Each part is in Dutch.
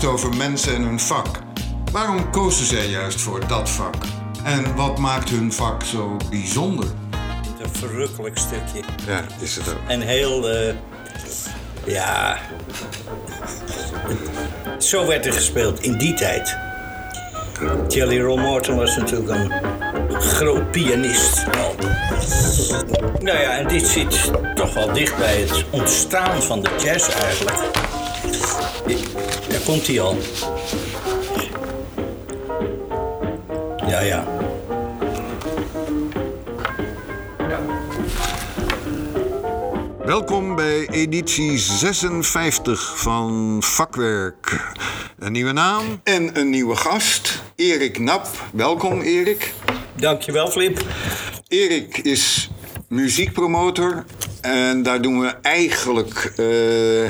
Podcast over mensen en hun vak. Waarom kozen zij juist voor dat vak? En wat maakt hun vak zo bijzonder? Een verrukkelijk stukje. Ja, is het ook. En heel, eh, ja. Zo werd er gespeeld in die tijd. Jelly Roll Morton was natuurlijk een groot pianist. Nou ja, en dit zit toch wel dicht bij het ontstaan van de jazz eigenlijk. Daar komt hij al. Ja, ja. Welkom bij editie 56 van Vakwerk. Een nieuwe naam en een nieuwe gast, Erik Nap. Welkom Erik. Dankjewel, Flip. Erik is muziekpromotor en daar doen we eigenlijk eh,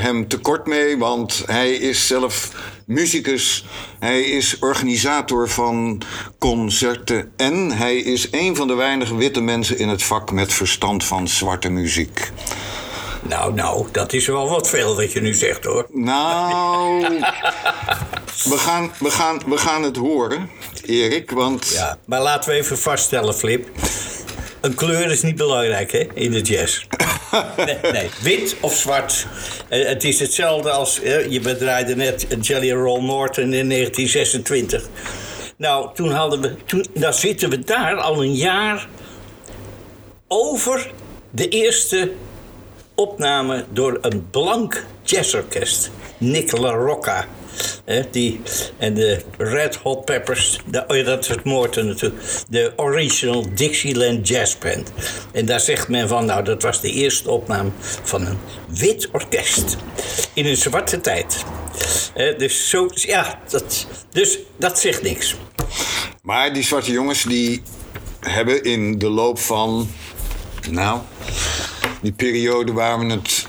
hem tekort mee, want hij is zelf muzikus. Hij is organisator van concerten en hij is een van de weinige witte mensen in het vak met verstand van zwarte muziek. Nou, nou, dat is wel wat veel wat je nu zegt, hoor. Nou, we gaan, we gaan, we gaan het horen, Erik, want... Ja, maar laten we even vaststellen, Flip. Een kleur is niet belangrijk, hè, in de jazz. Nee, wit of zwart. Eh, het is hetzelfde als, eh, je bedraaide net Jelly Roll Norton in 1926. Nou, toen hadden we, toen, dan zitten we daar al een jaar over de eerste opname door een blank jazzorkest. Nick LaRocca. Hè, die, en de Red Hot Peppers, oh dat is het Morton natuurlijk. De original Dixieland Jazz Band. En daar zegt men van, nou, dat was de eerste opname van een wit orkest. In een zwarte tijd. Dus, zo, ja, dat, dus dat zegt niks. Maar die zwarte jongens die hebben in de loop van, nou, die periode waar we het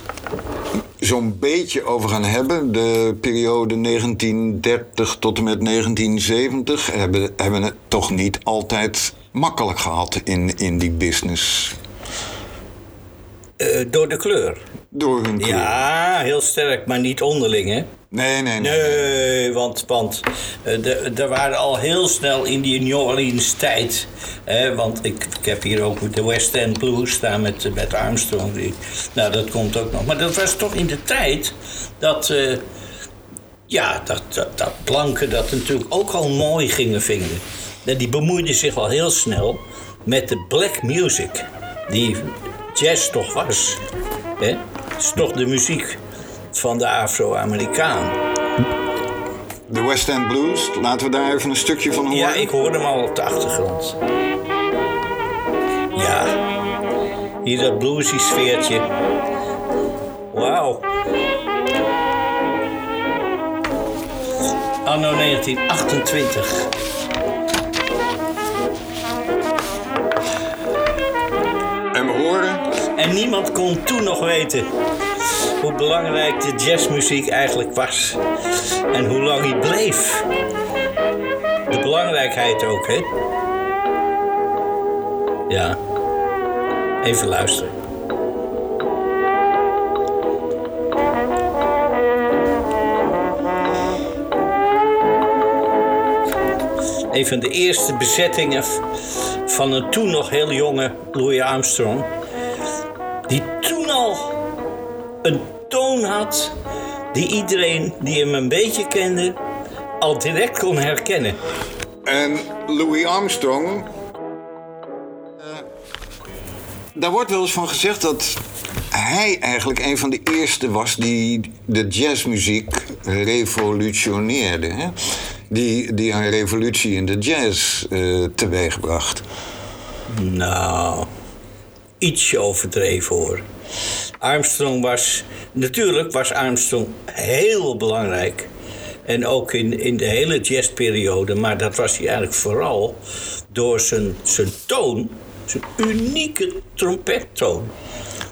zo'n beetje over gaan hebben, de periode 1930 tot en met 1970, hebben, hebben het toch niet altijd makkelijk gehad in, in die business. Eh, door de kleur. Door hun kleur. Ja, heel sterk, maar niet onderling, hè? Nee, nee, nee. Nee, want, want eh, er waren al heel snel in die New Orleans tijd. Hè, want ik, ik heb hier ook de West End Blues staan met, met Armstrong. Die, nou, dat komt ook nog. Maar dat was toch in de tijd dat. eh, ja, dat, dat, dat blanken dat natuurlijk ook al mooi gingen vinden. En die bemoeiden zich al heel snel met de black music. Die jazz toch was. Hè? Het is toch de muziek van de Afro-Amerikaan. De West End Blues, laten we daar even een stukje van horen. Ja, ik hoorde hem al op de achtergrond. Ja, hier dat bluesy sfeertje. Wauw. Anno 1928. En niemand kon toen nog weten hoe belangrijk de jazzmuziek eigenlijk was. En hoe lang die bleef. De belangrijkheid ook, hè? Ja. Even luisteren. Een van de eerste bezettingen van een toen nog heel jonge Louis Armstrong die iedereen die hem een beetje kende al direct kon herkennen. En Louis Armstrong. eh, daar wordt wel eens van gezegd dat hij eigenlijk een van de eerste was die de jazzmuziek revolutioneerde. Hè? Die, die een revolutie in de jazz eh, teweegbracht. Nou, ietsje overdreven hoor. Armstrong was, natuurlijk was Armstrong heel belangrijk. En ook in, in de hele jazzperiode, maar dat was hij eigenlijk vooral door zijn, zijn toon, zijn unieke trompettoon.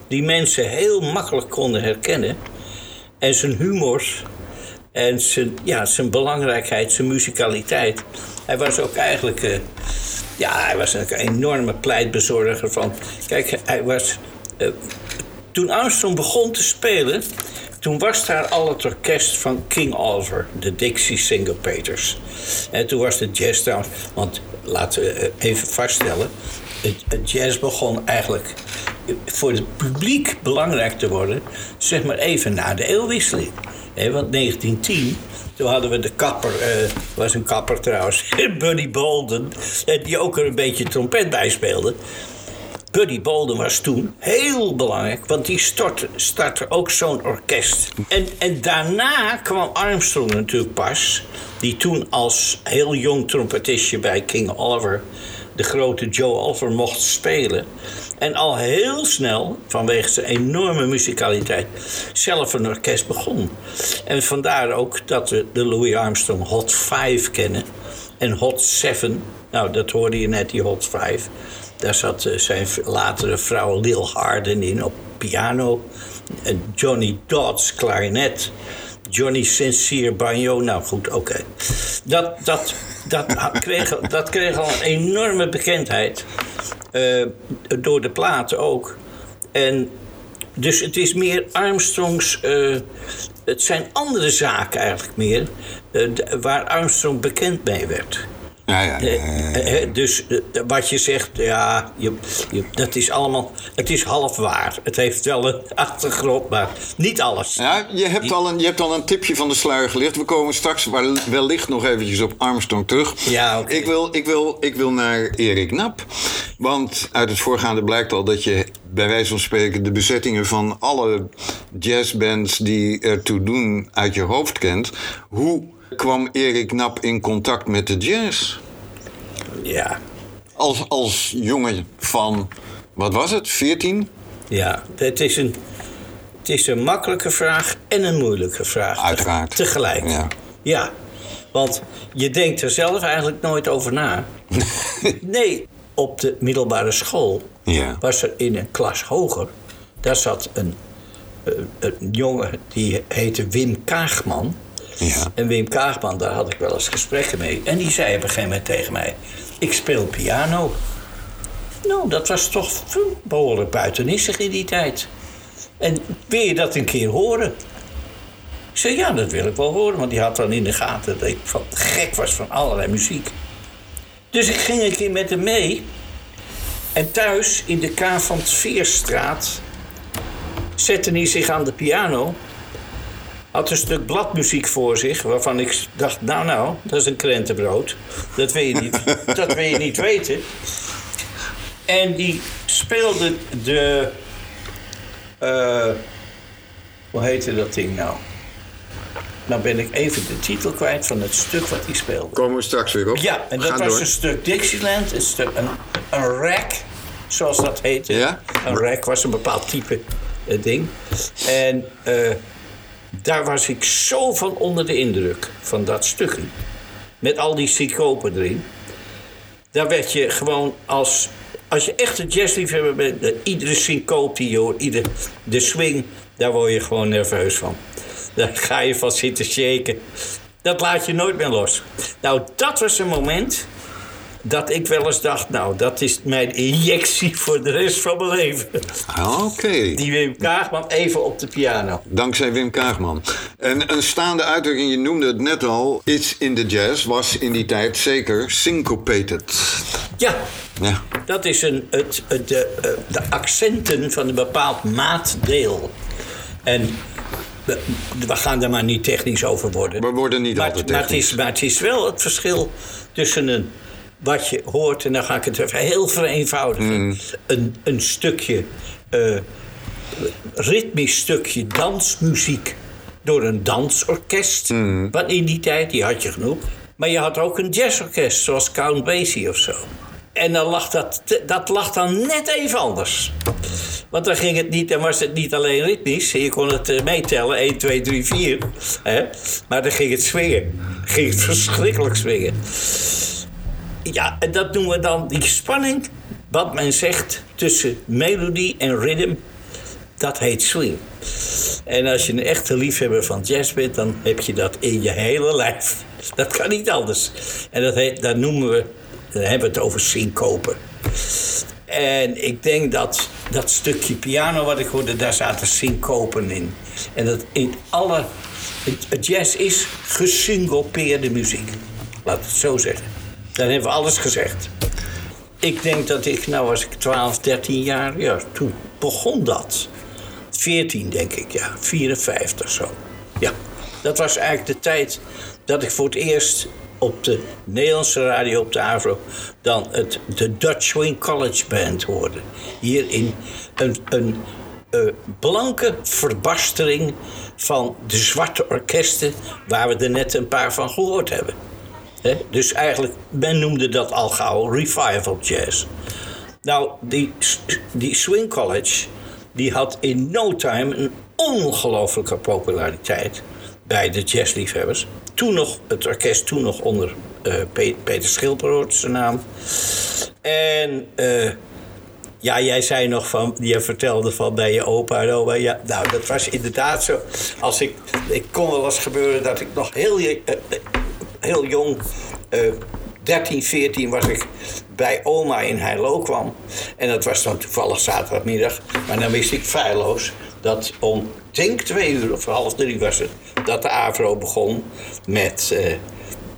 Die mensen heel makkelijk konden herkennen. En zijn humor en zijn, ja, zijn belangrijkheid, zijn muzikaliteit. Hij was ook eigenlijk. eh, ja, hij was een enorme pleitbezorger van. Kijk, hij was. eh, toen Armstrong begon te spelen, toen was daar al het orkest van King Oliver, de Dixie Syncopators. En toen was de jazz trouwens, want laten we eh, even vaststellen, het, jazz begon eigenlijk voor het publiek belangrijk te worden, zeg maar even na de eeuwwisseling. Hè, want 1910 toen hadden we de kapper, eh was een kapper trouwens, Buddy Bolden, eh, die ook er een beetje trompet bij speelde. Buddy Bolden was toen heel belangrijk, want die startte, ook zo'n orkest. En, en daarna kwam Armstrong natuurlijk pas, die toen als heel jong trompetistje bij King Oliver de grote Joe Oliver mocht spelen. En al heel snel, vanwege zijn enorme muzikaliteit, zelf een orkest begon. En vandaar ook dat we de Louis Armstrong Hot 5 kennen. En Hot 7, nou dat hoorde je net, die Hot 5. Daar zat eh, zijn latere vrouw Lil Harden in op piano. Johnny Dodds klarinet. Johnny Sincere banjo. Nou goed, oké. Dat, dat, dat, kreeg, dat kreeg al een enorme bekendheid. eh, door de platen ook. En dus het is meer Armstrongs. eh, het zijn andere zaken eigenlijk meer. waar Armstrong bekend mee werd. Ja, ja. Eh, eh, dus eh, wat je zegt, ja, je, je, dat is allemaal. Het is half waar. Het heeft wel een achtergrond, maar niet alles. Ja, je hebt, al een, je hebt al een tipje van de sluier gelicht. We komen straks wel- wellicht nog eventjes op Armstrong terug. Ja, ik, wil, ik, wil, ik wil naar Erik Nap. Want uit het voorgaande blijkt al dat je bij wijze van spreken... de bezettingen van alle jazzbands die ertoe doen uit je hoofd kent. Hoe kwam Erik Nap in contact met de jazz? Ja, Als, als jongen van, wat was het, 14? ja. Het is een. Het is een makkelijke vraag en een moeilijke vraag. Uiteraard. Tegelijk. Ja. ja. Want je denkt er zelf eigenlijk nooit over na. nee, op de middelbare school Ja. was er in een klas hoger. Daar zat een, eh, een jongen die heette Wim Kaagman. Ja. En Wim Kaagman, daar had ik wel eens gesprekken mee. En die zei op een gegeven moment tegen mij: Ik speel piano. Nou, dat was toch behoorlijk buitenissig in die tijd. En wil je dat een keer horen? Ik zei, ja, dat wil ik wel horen. Want die had dan in de gaten dat ik van, gek was van allerlei muziek. Dus ik ging een keer met hem mee. En thuis in de K van Veerstraat zette hij zich aan de piano. Had een stuk bladmuziek voor zich, waarvan ik dacht, nou nou, dat is een krentenbrood. Dat wil je niet, dat wil je niet weten. En die speelde de. eh, hoe heette dat ding nou? Nou ben ik even de titel kwijt van het stuk wat hij speelde. Komen we straks weer op. Ja, en dat was door. een stuk Dixieland, een, stuk, een, een rack, zoals dat heette. Ja? Een rack was een bepaald type eh, ding. En eh, daar was ik zo van onder de indruk van dat stukje. Met al die syncopen erin. Daar werd je gewoon als... Als je echt een jazzliefhebber bent, eh, iedere syncoop die je hoort, de swing, daar word je gewoon nerveus van. Daar ga je van zitten shaken. Dat laat je nooit meer los. Nou, dat was een moment dat ik wel eens dacht... nou, dat is mijn injectie voor de rest van mijn leven. Oké. Die Wim Kaagman even op de piano. Dankzij Wim Kaagman. En een staande uitdrukking, je noemde het net al, iets in de jazz was in die tijd zeker syncopated. Ja, Ja. dat is een, het, de, eh, de accenten van een bepaald maatdeel. En we, we gaan daar maar niet technisch over worden. We worden niet maar, altijd maar het, technisch. is, maar het is wel het verschil tussen een, wat je hoort... en dan ga ik het even heel vereenvoudigen. Mm. Een, een stukje, eh, ritmisch stukje dansmuziek... door een dansorkest. Mm. Want in die tijd, die had je genoeg. Maar je had ook een jazzorkest, zoals Count Basie of zo. En dan lag dat, dat lag dan net even anders. Want dan ging het niet, dan was het niet alleen ritmisch. Je kon het eh, meetellen, 1, 2, 3, 4. Hè? Maar dan ging het swingen. Ging het verschrikkelijk swingen. Ja, dat noemen we dan die spanning. Wat men zegt tussen melodie en rhythm. Dat heet swing. En als je een echte liefhebber van jazz bent, dan heb je dat in je hele lijf. Dat kan niet anders. En dat heet, dat noemen we, dan hebben we het over syncopen. En ik denk dat dat stukje piano wat ik hoorde, daar zaten syncopen in. En dat in alle. Het jazz is gesyncopeerde muziek. Laat het zo zeggen. Dan hebben we alles gezegd. Ik denk dat ik, nou was ik 12, 13 jaar, ja, toen begon dat. 14 denk ik, ja, 54 zo. Ja, dat was eigenlijk de tijd dat ik voor het eerst op de Nederlandse radio op de Avro dan het, de Dutch Swing College Band hoorde. Hier in een, een uh, blanke verbastering van de zwarte orkesten waar we er net een paar van gehoord hebben. Dus eigenlijk, men noemde dat al gauw revival jazz. Nou, die, die Swing College, die had in no time een ongelofelijke populariteit bij de jazzliefhebbers. Toen nog, het orkest toen nog onder uh, Peter Schilper zijn naam. En uh, ja, jij zei nog van, je vertelde van bij je opa en oma. Ja, nou, dat was inderdaad zo. Als ik, ik kon wel eens gebeuren dat ik nog heel, uh, heel jong, 13, 14 was ik bij oma in Heilo kwam. En dat was dan toevallig zaterdagmiddag. Maar dan wist ik feilloos dat om, denk twee uur of half drie was het, dat de AVRO begon met uh,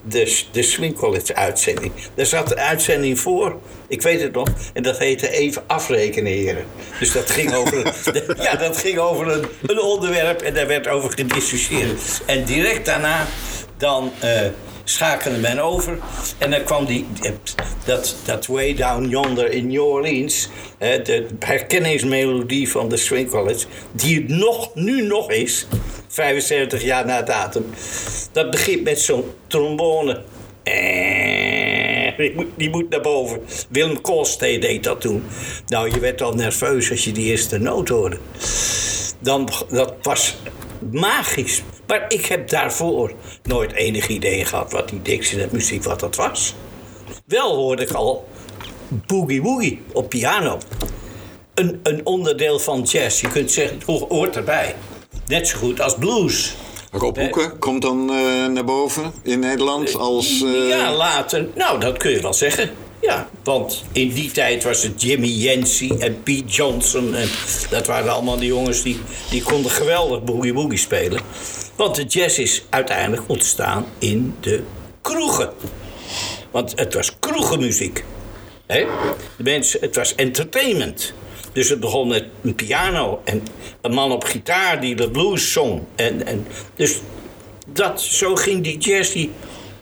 de, de Swing College uitzending. Daar zat een uitzending voor, ik weet het nog, en dat heette even afrekenen, heren. Dus dat ging over, ja, dat ging over een, een onderwerp en daar werd over gediscussieerd. En direct daarna dan... Uh, schakelde men over. En dan kwam die, dat, dat Way Down Yonder in New Orleans, de herkenningsmelodie van de Swing College, die het nog, nu nog is, 75 jaar na datum. Dat begint met zo'n trombone. Die moet, die moet naar boven. Willem Koolstee deed dat toen. Nou, je werd al nerveus als je die eerste noot hoorde. Dan, dat was magisch. Maar ik heb daarvoor nooit enig idee gehad wat die Dixieland muziek wat dat was. Wel hoorde ik al boogie woogie op piano. Een, een onderdeel van jazz. Je kunt zeggen, het hoort erbij. Net zo goed als blues. Rob Hoeken komt dan uh, naar boven in Nederland als... Uh... Ja, later. Nou, dat kun je wel zeggen. Ja, want in die tijd was het Jimmy Yancey en Pete Johnson. En dat waren allemaal die jongens die, die konden geweldig boogie woogie spelen. Want de jazz is uiteindelijk ontstaan in de kroegen. Want het was kroegenmuziek. He? De mensen, het was entertainment. Dus het begon met een piano en een man op gitaar die de blues zong. En, en, dus dat, zo ging die jazz, die,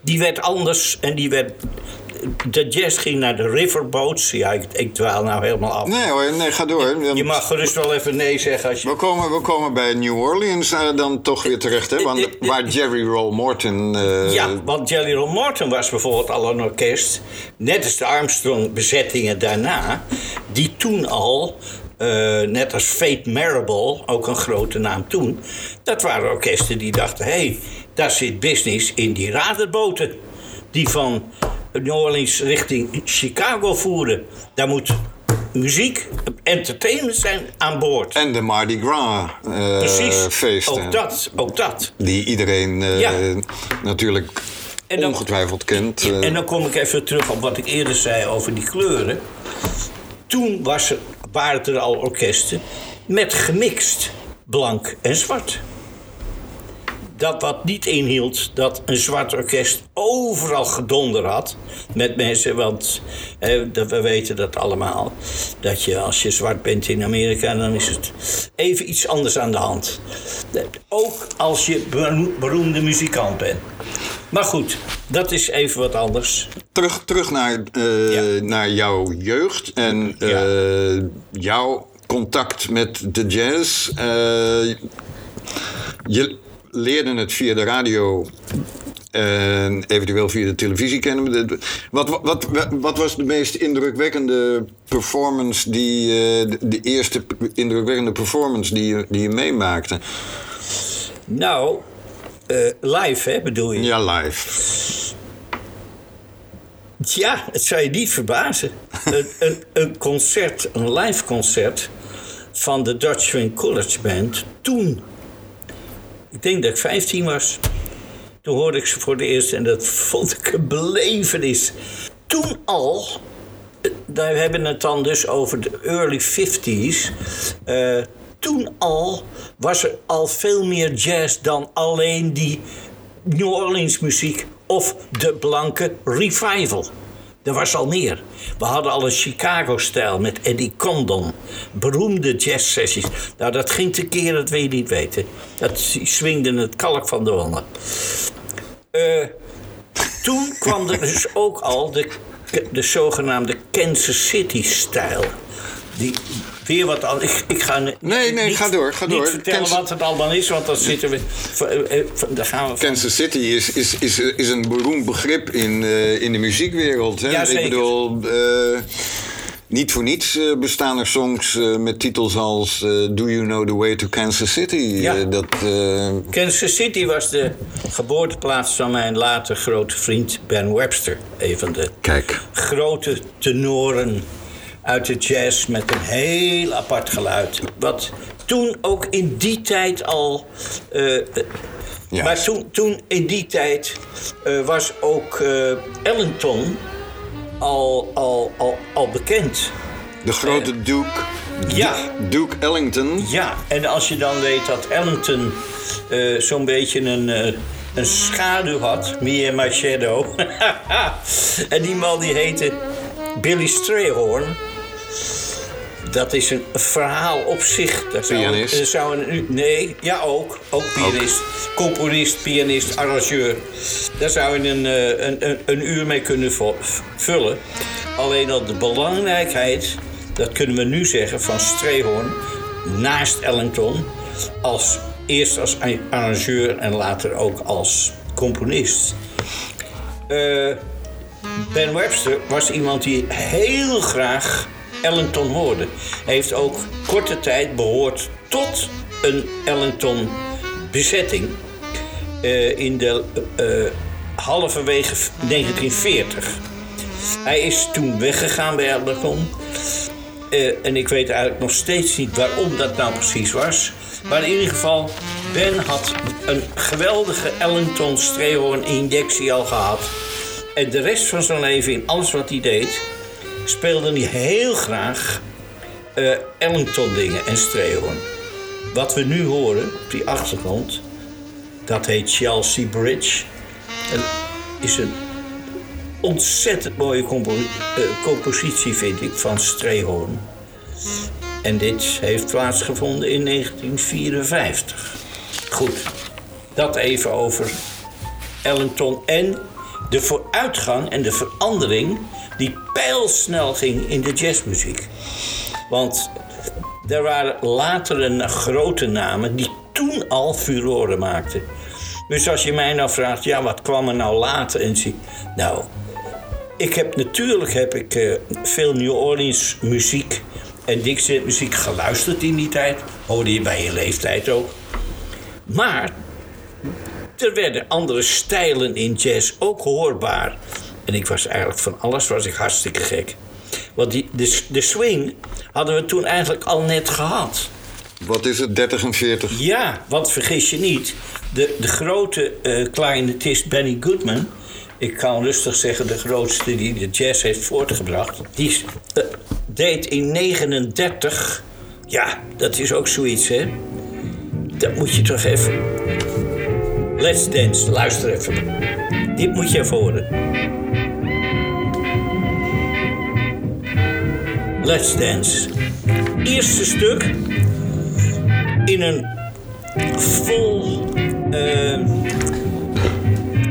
die werd anders en die werd de jazz ging naar de riverboats. Ja, ik, ik dwaal nou helemaal af. Nee hoor, nee, ga door. Je mag gerust wel even nee zeggen als je... We komen, we komen bij New Orleans uh, dan toch weer terecht, hè? Want, waar Jerry Roll Morton... Uh... Ja, want Jerry Roll Morton was bijvoorbeeld al een orkest... net als de Armstrong-bezettingen daarna... die toen al uh, net als Fate Marable, ook een grote naam toen. Dat waren orkesten die dachten: hé, hey, daar zit business in die raderboten. Die van New Orleans richting Chicago voeren. Daar moet muziek, entertainment zijn aan boord. En de Mardi Gras uh, Precies, feesten. Ook dat, ook dat. Die iedereen uh, natuurlijk en dan, ongetwijfeld kent. Uh. En dan kom ik even terug op wat ik eerder zei over die kleuren. Toen was er, waren er al orkesten met gemixt blank en zwart dat wat niet inhield dat een zwart orkest overal gedonder had met mensen. Want eh, we weten dat allemaal. Dat je als je zwart bent in Amerika, dan is het even iets anders aan de hand. Ook als je beroemde muzikant bent. Maar goed, dat is even wat anders. Terug, terug naar, uh, naar jouw jeugd en uh, jouw contact met de jazz. Uh, je, leerden het via de radio en eventueel via de televisie kennen. Wat, wat, wat, was de meest indrukwekkende performance die uh, de, eerste indrukwekkende performance die je, die je meemaakte? Nou, uh, live hè, bedoel je? Ja, live. Ja, het zou je niet verbazen. een, een, een concert, een live concert van de Dutch Swing College Band toen ik denk dat ik 15 was. Toen hoorde ik ze voor de eerste en dat vond ik een belevenis. Toen al, we hebben het dan dus over de early 50s. Eh, toen al was er al veel meer jazz dan alleen die New Orleans muziek of de blanke revival. Er was al meer. We hadden al een Chicago-stijl met Eddie Condon. Beroemde jazz-sessies. Nou, dat ging tekeer, dat wil je niet weten. Dat swingde het kalk van de wanden. Eh, toen kwam er dus ook al de, de zogenaamde Kansas City-stijl. Die weer wat. Ik, ik ga ne- Nee, nee, niet, ga door, ga niet door. vertellen Kansas- wat het allemaal is, want dan zitten we. eh, eh, Daar gaan we. Kansas City is, is, is, is een beroemd begrip in, eh, in de muziekwereld. Hè? Ja, Ik bedoel, niet voor niets bestaan er songs met titels als Do You Know the Way to Kansas City? Ja. Dat, Kansas City was de geboorteplaats van mijn later grote vriend Ben Webster. Een van de kijk, grote tenoren uit de jazz met een heel apart geluid. Wat toen ook in die tijd al. eh, Ja. Maar toen, toen in die tijd eh, was ook eh, Ellington al, al, al, al bekend. de grote Duke, Ja. Duke Ellington. Ja, en als je dan weet dat Ellington zo'n beetje een, een schaduw had, Me and My Shadow. en die man die heette Billy Strayhorn. Dat is een verhaal op zich. Zou, Pianist? zou een, nee, ja ook. Ook pianist. Componist, pianist, arrangeur. Daar zou je een, eh, een, een, een uur mee kunnen vullen. Alleen al de belangrijkheid, dat kunnen we nu zeggen, van Strayhorn naast Ellington. Als, eerst als arrangeur en later ook als componist. Eh, ben Webster was iemand die heel graag Ellington hoorde. Hij heeft ook korte tijd behoord tot een Ellington-bezetting. eh, in de eh, halverwege 1940. Hij is toen weggegaan bij Ellington. Eh, en ik weet eigenlijk nog steeds niet waarom dat nou precies was. Maar in ieder geval, Ben had een geweldige Ellington Strayhorn injectie al gehad. En de rest van zijn leven, in alles wat hij deed, speelde hij heel graag eh, Ellington dingen en Strayhorn. Wat we nu horen op die achtergrond, dat heet Chelsea Bridge. En is een ontzettend mooie eh, compositie, vind ik, van Strayhorn. En dit heeft plaatsgevonden in 1954. Goed, dat even over Ellington en de vooruitgang en de verandering die pijlsnel ging in de jazzmuziek. Want er waren later een grote namen die toen al furoren maakten. Dus als je mij nou vraagt, ja, wat kwam er nou later? Zie, nou, ik heb natuurlijk heb ik eh, veel New Orleans muziek en Dixieland muziek geluisterd in die tijd. Hoorde je bij je leeftijd ook. Maar er werden andere stijlen in jazz ook hoorbaar. En ik was eigenlijk van alles was ik hartstikke gek. Want die, de, de swing hadden we toen eigenlijk al net gehad. Wat is het, 30 en 40? Ja, want vergis je niet, de, de grote clarinetist Benny Goodman, ik kan rustig zeggen de grootste die de jazz heeft voortgebracht, die eh, deed in 39, ja, dat is ook zoiets hè, dat moet je toch even. Let's Dance, luister even. Dit moet je even horen. Let's Dance. Eerste stuk in een vol eh,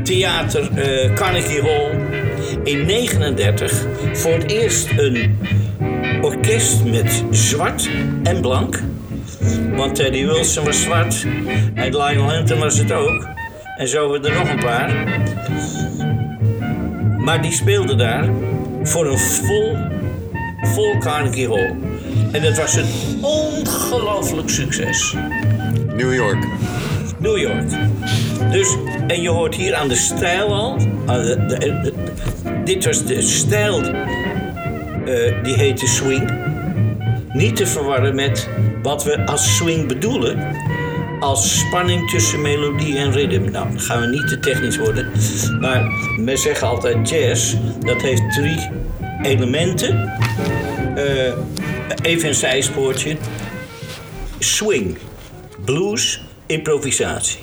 theater eh, Carnegie Hall in 39 voor het eerst een orkest met zwart en blank. Want Teddy Wilson was zwart en Lionel Hampton was het ook. En zo hebben er nog een paar. Maar die speelden daar voor een vol, vol Carnegie Hall. En dat was een ongelooflijk succes. New York. New York. Dus, en je hoort hier aan de stijl al. de- de- de- dit was de stijl. eh, die heette swing. Niet te verwarren met wat we als swing bedoelen. Als spanning tussen melodie en ritme. Nou, dan gaan we niet te technisch worden. Maar men zeggen altijd jazz, dat heeft drie elementen. eh, even een zijspoortje. Swing, blues, improvisatie.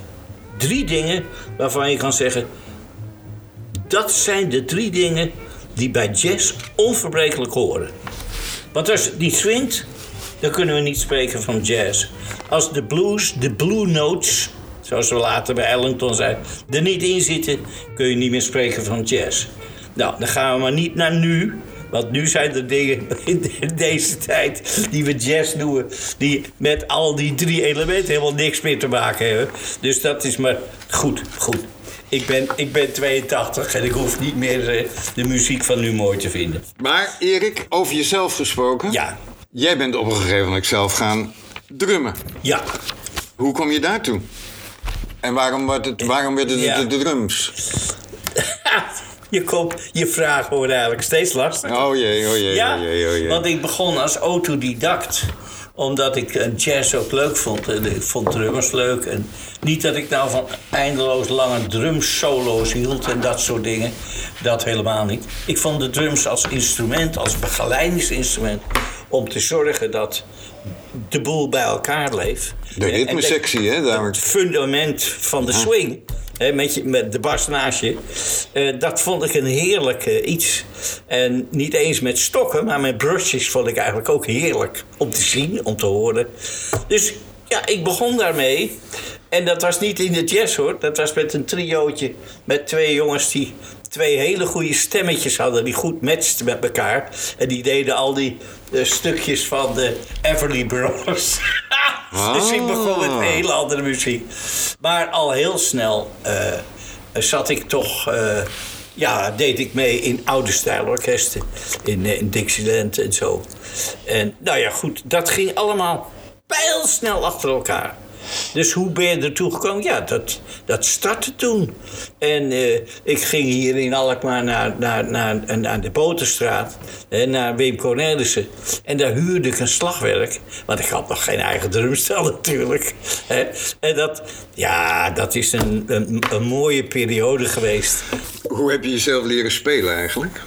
Drie dingen waarvan je kan zeggen... dat zijn de drie dingen die bij jazz onverbrekelijk horen. Want als het niet swingt, dan kunnen we niet spreken van jazz. Als de blues, de blue notes, zoals we later bij Ellington zeiden, er niet in zitten, kun je niet meer spreken van jazz. Nou, dan gaan we maar niet naar nu. Want nu zijn er dingen in deze tijd die we jazz noemen, die met al die drie elementen helemaal niks meer te maken hebben. Dus dat is maar goed, goed. Ik ben, ik ben 82 en ik hoef niet meer eh, de muziek van nu mooi te vinden. Maar Erik, over jezelf gesproken. Ja, Jij bent op een gegeven moment zelf gaan drummen. ja. Hoe kom je daartoe? En waarom, werd het, waarom werden het Ja. de, de drums? Je, komt, je vraag wordt eigenlijk steeds lastiger. Oh jee, oh jee, Ja, oh jee, oh jee. want ik begon als autodidact. Omdat ik eh, jazz ook leuk vond. En ik vond drummers leuk. En niet dat ik nou van eindeloos lange drumsolo's hield en dat soort dingen. Dat helemaal niet. Ik vond de drums als instrument, als begeleidingsinstrument... om te zorgen dat de boel bij elkaar bleef. De ritmesectie, hè? Daar het fundament van de swing. Met, met de bas naast je. eh, dat vond ik een heerlijk eh, iets. En niet eens met stokken, maar met brushes vond ik eigenlijk ook heerlijk. Om te zien, om te horen. Dus ja, ik begon daarmee. En dat was niet in de jazz hoor. Dat was met een triootje. Met twee jongens die twee hele goede stemmetjes hadden. Die goed matchten met elkaar. En die deden al die eh, stukjes van de Everly Brothers. Dus ik begon met Ah. hele andere muziek. Maar al heel snel eh, zat ik toch... eh, ja, deed ik mee in oude stijlorkesten. In, eh, in Dixieland en zo. En nou ja, goed. Dat ging allemaal pijlsnel achter elkaar. Dus hoe ben je ertoe gekomen? Ja, dat, dat startte toen. En eh, ik ging hier in Alkmaar naar, naar, naar, naar de Boterstraat. Hè, naar Wim Cornelissen. En daar huurde ik een slagwerk. Want ik had nog geen eigen drumstel natuurlijk. Hè. En dat, ja, dat is een, een, een mooie periode geweest. Hoe heb je jezelf leren spelen eigenlijk?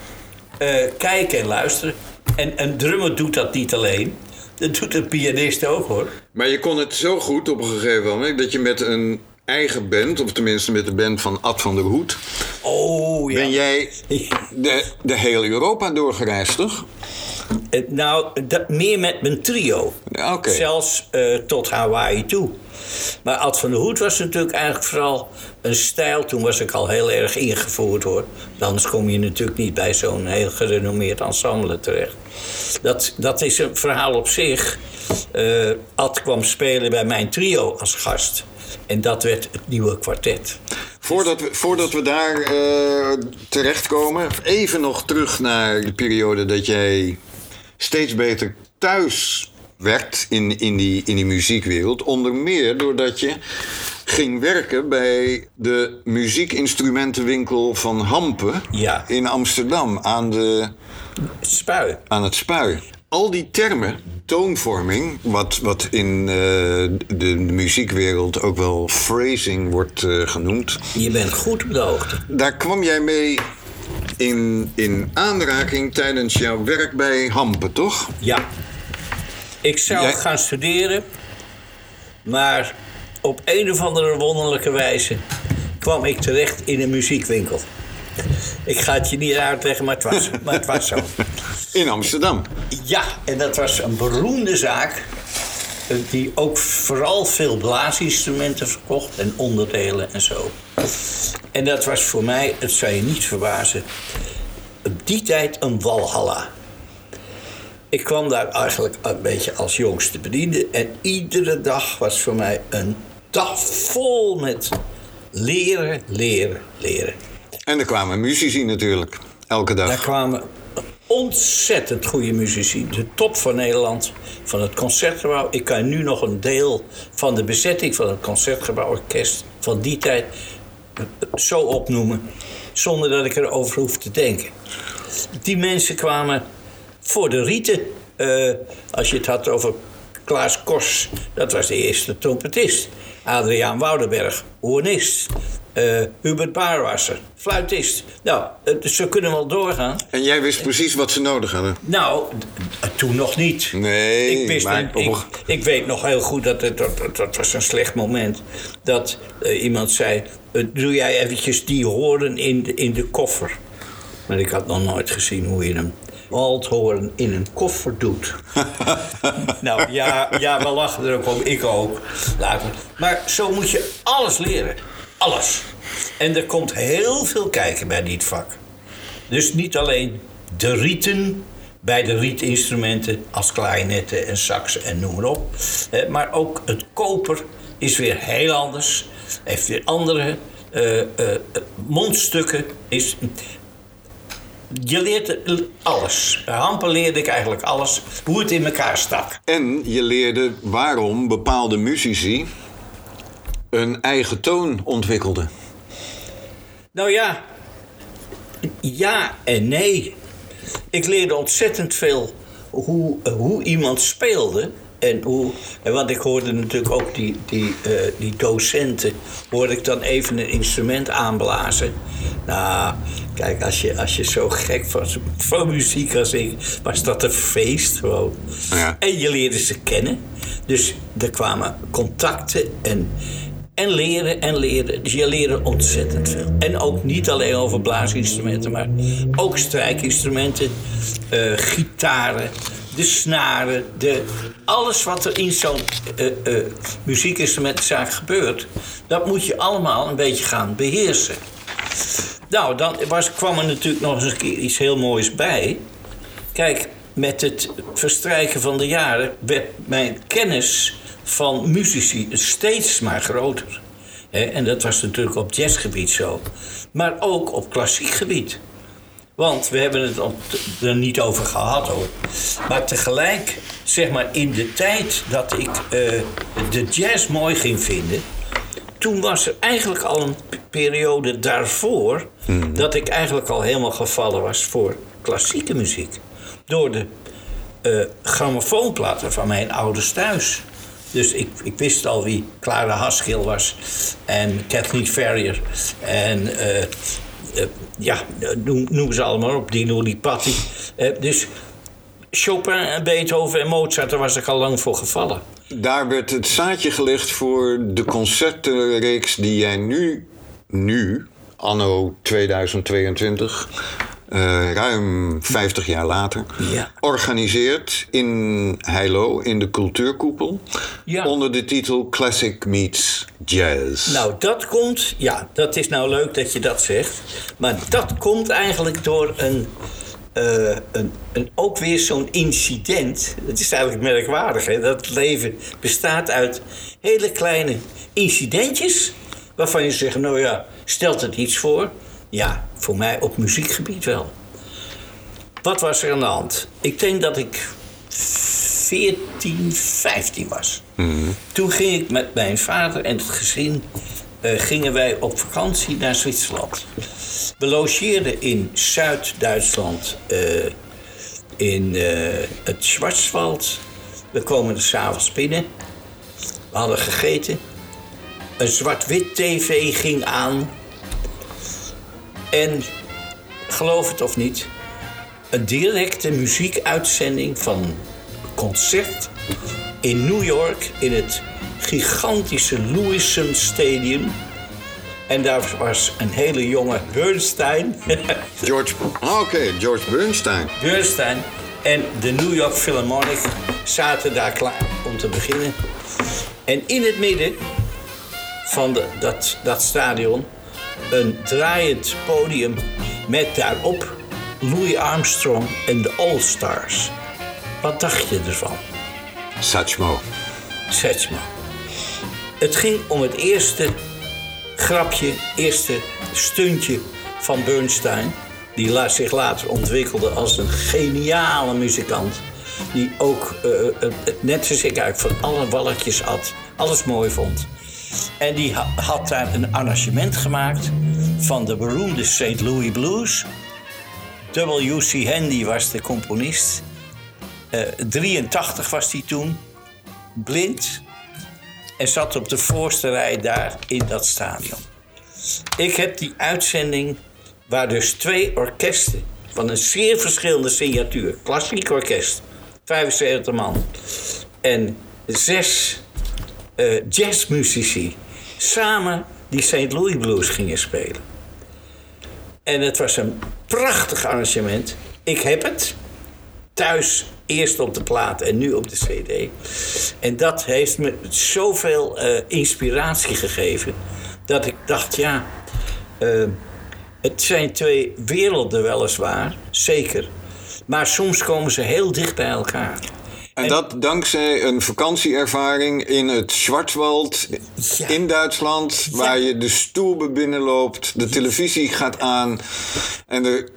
Eh, kijken en luisteren. En een drummer doet dat niet alleen. Dat doet een pianist ook hoor. Maar je kon het zo goed op een gegeven moment dat je met een eigen band, of tenminste met de band van Ad van der Hoed, Oh ja. ben jij de, de hele Europa doorgereisd, toch? Eh, Nou, dat, meer met mijn trio. Oké. Zelfs eh, tot Hawaii toe. Maar Ad van der Hoed was natuurlijk eigenlijk vooral een stijl. Toen was ik al heel erg ingevoerd hoor. Anders kom je natuurlijk niet bij zo'n heel gerenommeerd ensemble terecht. Dat, dat is een verhaal op zich. Eh, Ad kwam spelen bij mijn trio als gast. En dat werd het nieuwe kwartet. Voordat we, voordat we daar eh, terechtkomen, even nog terug naar de periode dat jij steeds beter thuis werd in, in, die, in die muziekwereld. Onder meer doordat je ging werken bij de muziekinstrumentenwinkel van Hampen Ja. in Amsterdam aan, de, Spui. aan het spui. Al die termen, toonvorming, wat, wat in eh, de, de muziekwereld ook wel phrasing wordt eh, genoemd. Je bent goed op de hoogte. Daar kwam jij mee in, in aanraking tijdens jouw werk bij Hampen, toch? Ja. Ik zou Jij- gaan studeren, maar op een of andere wonderlijke wijze kwam ik terecht in een muziekwinkel. Ik ga het je niet uitleggen, maar het was, maar het was zo. In Amsterdam. Ja, en dat was een beroemde zaak. Eh, Die ook vooral veel blaasinstrumenten verkocht en onderdelen en zo. En dat was voor mij, het zou je niet verbazen, op die tijd een walhalla. Ik kwam daar eigenlijk een beetje als jongste bediende. En iedere dag was voor mij een dag vol met leren, leren, leren. En er kwamen muzici natuurlijk. Elke dag. Daar kwamen ontzettend goede muzici. De top van Nederland, van het Concertgebouw. Ik kan nu nog een deel van de bezetting van het Concertgebouworkest van die tijd eh, zo opnoemen. Zonder dat ik erover hoef te denken. Die mensen kwamen voor de rieten. Eh, als je het had over Klaas Kors, dat was de eerste trompetist. Adriaan Woudenberg, hoornist. Eh, Hubert Baarwasser, fluitist. Nou, eh, ze kunnen wel doorgaan. En jij wist precies wat ze nodig hadden? Nou, d- toen nog niet. Nee, ik, wist maar een- ik, toch. ik weet nog heel goed dat het dat, dat, was een slecht moment. Dat eh, iemand zei: eh, Doe jij eventjes die horen in de, in de koffer? Maar ik had nog nooit gezien hoe je een waldhoorn in een koffer doet. nou ja, ja, we lachen er ook om. Ik ook. Maar zo moet je alles leren. Alles. En er komt heel veel kijken bij dit vak. Dus niet alleen de rieten bij de rietinstrumenten als klarinetten en saxen en noem maar op. Maar ook het koper is weer heel anders. Heeft weer andere eh, eh, mondstukken. Is, je leert alles. Bij Hampen leerde ik eigenlijk alles. Hoe het in elkaar stak. En je leerde waarom bepaalde muzici een eigen toon ontwikkelden. Nou ja, ja en nee. Ik leerde ontzettend veel hoe, hoe iemand speelde. En hoe, en want ik hoorde natuurlijk ook die, die, eh, die docenten, hoorde ik dan even een instrument aanblazen. Nou, kijk, als je, als je zo gek was van muziek als ik, was dat een feest gewoon. Ja. En je leerde ze kennen. Dus er kwamen contacten en, en leren en leren. Dus je leerde ontzettend veel. En ook niet alleen over blaasinstrumenten, maar ook strijkinstrumenten, eh, gitaren, de snaren, de, alles wat er in zo'n eh eh muziekinstrumentenzaak gebeurt, dat moet je allemaal een beetje gaan beheersen. Nou, dan was, kwam er natuurlijk nog eens een keer iets heel moois bij. Kijk, met het verstrijken van de jaren werd mijn kennis van muzici steeds maar groter. En dat was natuurlijk op jazzgebied zo. Maar ook op klassiek gebied. Want we hebben het er niet over gehad hoor. Maar tegelijk, zeg maar in de tijd dat ik eh, de jazz mooi ging vinden. Toen was er eigenlijk al een periode daarvoor. dat ik eigenlijk al helemaal gevallen was voor klassieke muziek. Door de eh grammofoonplaten van mijn ouders thuis. Dus ik, ik wist al wie Clara Haskell was en Kathleen Ferrier en eh, eh, ja, noem, noem ze allemaal op, Dino Lipatti. Dus Chopin en Beethoven en Mozart, daar was ik al lang voor gevallen. Daar werd het zaadje gelegd voor de concertenreeks die jij nu, nu, anno 2022, eh, ruim 50 jaar later, Ja. organiseert in Heilo, in de Cultuurkoepel, Ja. onder de titel Classic Meets Jazz. Nou, dat komt, ja, dat is nou leuk dat je dat zegt. Maar dat komt eigenlijk door een, eh, een, een ook weer zo'n incident. Het is eigenlijk merkwaardig, hè? Dat leven bestaat uit hele kleine incidentjes. Waarvan je zegt, nou ja, stelt het iets voor? Ja, voor mij op muziekgebied wel. Wat was er aan de hand? Ik denk dat ik 14, 15 was. Toen ging ik met mijn vader en het gezin eh, gingen wij op vakantie naar Zwitserland. We logeerden in Zuid-Duitsland eh, in eh, het Schwarzwald. We komen er s'avonds binnen. We hadden gegeten. Een zwart-wit tv ging aan. En geloof het of niet, een directe muziekuitzending van een concert in New York in het gigantische Lewisham Stadium. En daar was een hele jonge Bernstein. George, ah, oké, George Bernstein. Bernstein en de New York Philharmonic zaten daar klaar om te beginnen. En in het midden van de, dat, dat stadion een draaiend podium met daarop Louis Armstrong en de All Stars. Wat dacht je ervan? Satchmo. Setchma. Het ging om het eerste grapje, eerste stuntje van Bernstein. Die zich later ontwikkelde als een geniale muzikant. Die ook, eh, eh, net zoals ik eigenlijk, van alle walletjes had. Alles mooi vond. En die ha- had daar een arrangement gemaakt van de beroemde St. Louis Blues. W.C. Handy was de componist. Eh 83 was hij toen blind en zat op de voorste rij daar in dat stadion. Ik heb die uitzending waar dus twee orkesten van een zeer verschillende signatuur, klassiek orkest, 75 man, en zes uh, jazzmuzici samen die St. Louis Blues gingen spelen. En het was een prachtig arrangement. Ik heb het thuis eerst op de plaat en nu op de CD. En dat heeft me zoveel uh, inspiratie gegeven dat ik dacht, ja, uh, het zijn twee werelden weliswaar, zeker. Maar soms komen ze heel dicht bij elkaar. En dat dankzij een vakantieervaring in het Schwarzwald in Duitsland, waar je de stoel binnenloopt, de televisie gaat aan en er